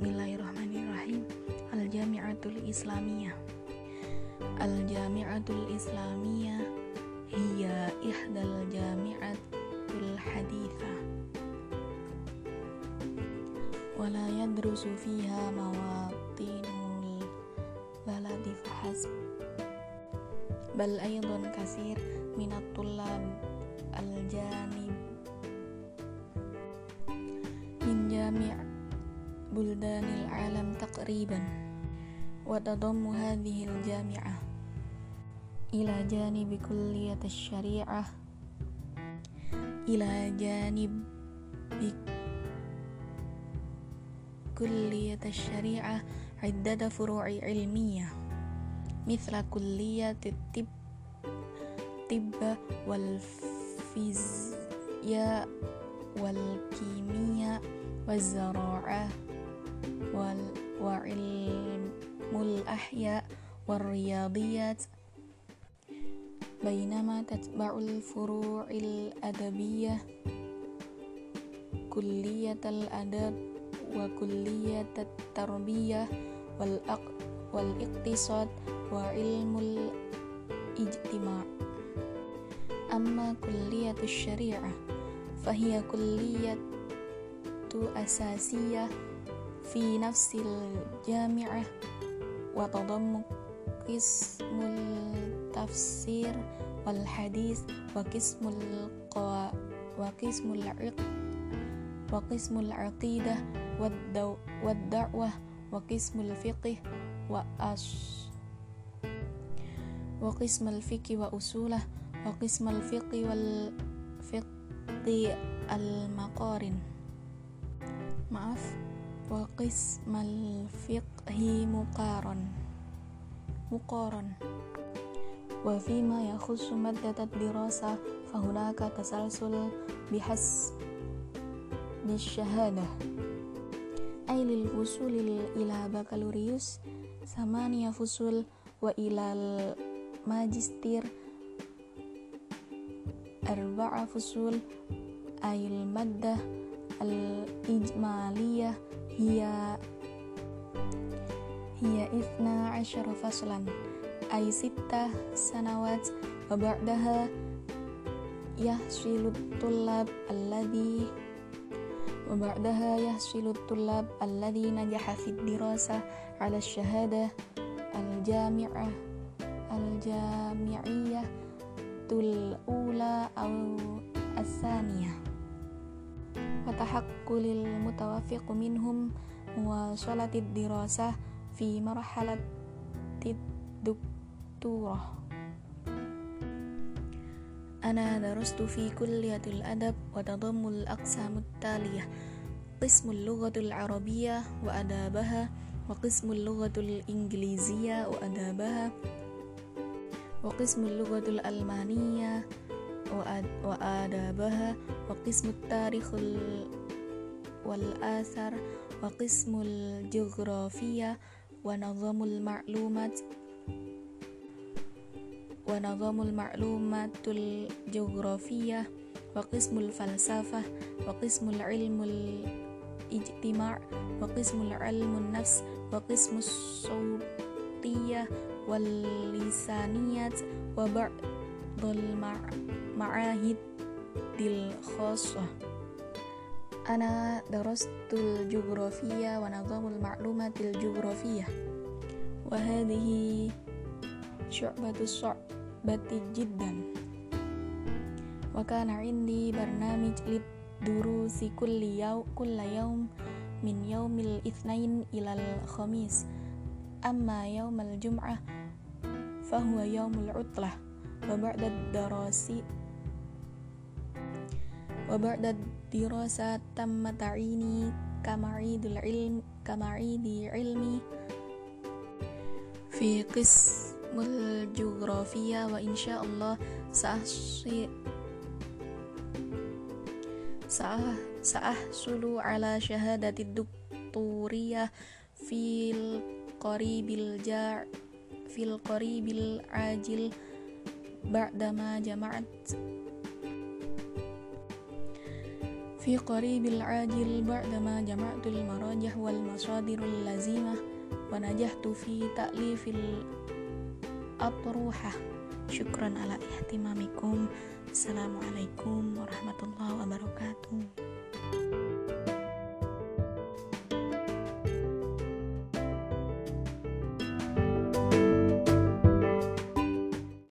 Bismillahirrahmanirrahim. Al-Jami'atul Islamiyah. Al-Jami'atul Islamiyah Hiya ihdal jami'atul haditha. Wala yadrusu fiha mawatinul baladi fahasb Bal aydan kasir minat tulab al-janib. Min jami' buldanil alam taqriban وتضم هذه الجامعة إلى جانب كلية الشريعة إلى جانب كلية الشريعة عدة فروع علمية مثل كلية الطب طب والفيزياء والكيمياء والزراعة وعلم الأحياء والرياضيات بينما تتبع الفروع الأدبية كلية الأدب وكلية التربية والاقتصاد وعلم الاجتماع أما كلية الشريعة فهي كلية أساسية في نفس الجامعة وتضم قسم التفسير والحديث وقسم القوا وقسم العق وقسم العقيدة والدو والدعوة وقسم الفقه وأش وقسم الفقه وأصوله وقسم الفقه والفقه المقارن maaf wa qismal fiqhi muqaron muqaron wa fima yakhussu maddatat dirasa fahunaka tasalsul bihas bisyahadah ay lil fusul ila bakalurius samania fusul wa ilal majistir arba'a fusul ayil maddah hiya. Hiya ithna asyara faslan. Ay sittah sanawat wa ba'daha yahsilut tullab alladhi wa ba'daha yahsilut tullab alladhi najaha fid dirasa ala syahada al-jami'ah al-jami'iyah tul ula aw as-saniyah tahaqqulil mutawafiq minhum muwasalatid dirasah fi marhalatid doktorah Ana darastu fi kulliyatil adab wa tadammul aqsamut taliyah qismul lughatul arabiyyah wa adabaha wa qismul lughatul ingliziyah wa adabaha wa qismul wal asar wa qismul geografiyah wa nazamul ma'lumat wa nazamul ma'lumatul geografiyah wa qismul falsafah wa qismul ilmul ijtima' wa qismul ilmun nafs wa qismus sawtiyah wal lisaniyat wa ba'dul ma'ahid dil khossah Ana darastul jugrafiyah wa nazamul ma'lumatil jugrafiyah wa hadhihi syu'batu syu'bati jiddan wa kana indi barnamij lid durusi kulli yaw kulla yawm min yaumil itsnain ilal khamis amma yaumal jum'ah fahuwa yaumul dirasa tamma ta'ini kama'idul ilm kama'idi ilmi. Fi qismul geografia wa insyaallah sa'asi sa'ah sa'ah sulu ala syahadati doktoriyah fil qaribil ja' fil qaribil ajil ba'dama jama'at في قريب العاجل بعدما جمعت المراجح والمصادر اللازمة ونجحت في تأليف الأطروحة شكرا على اهتمامكم السلام عليكم ورحمة الله وبركاته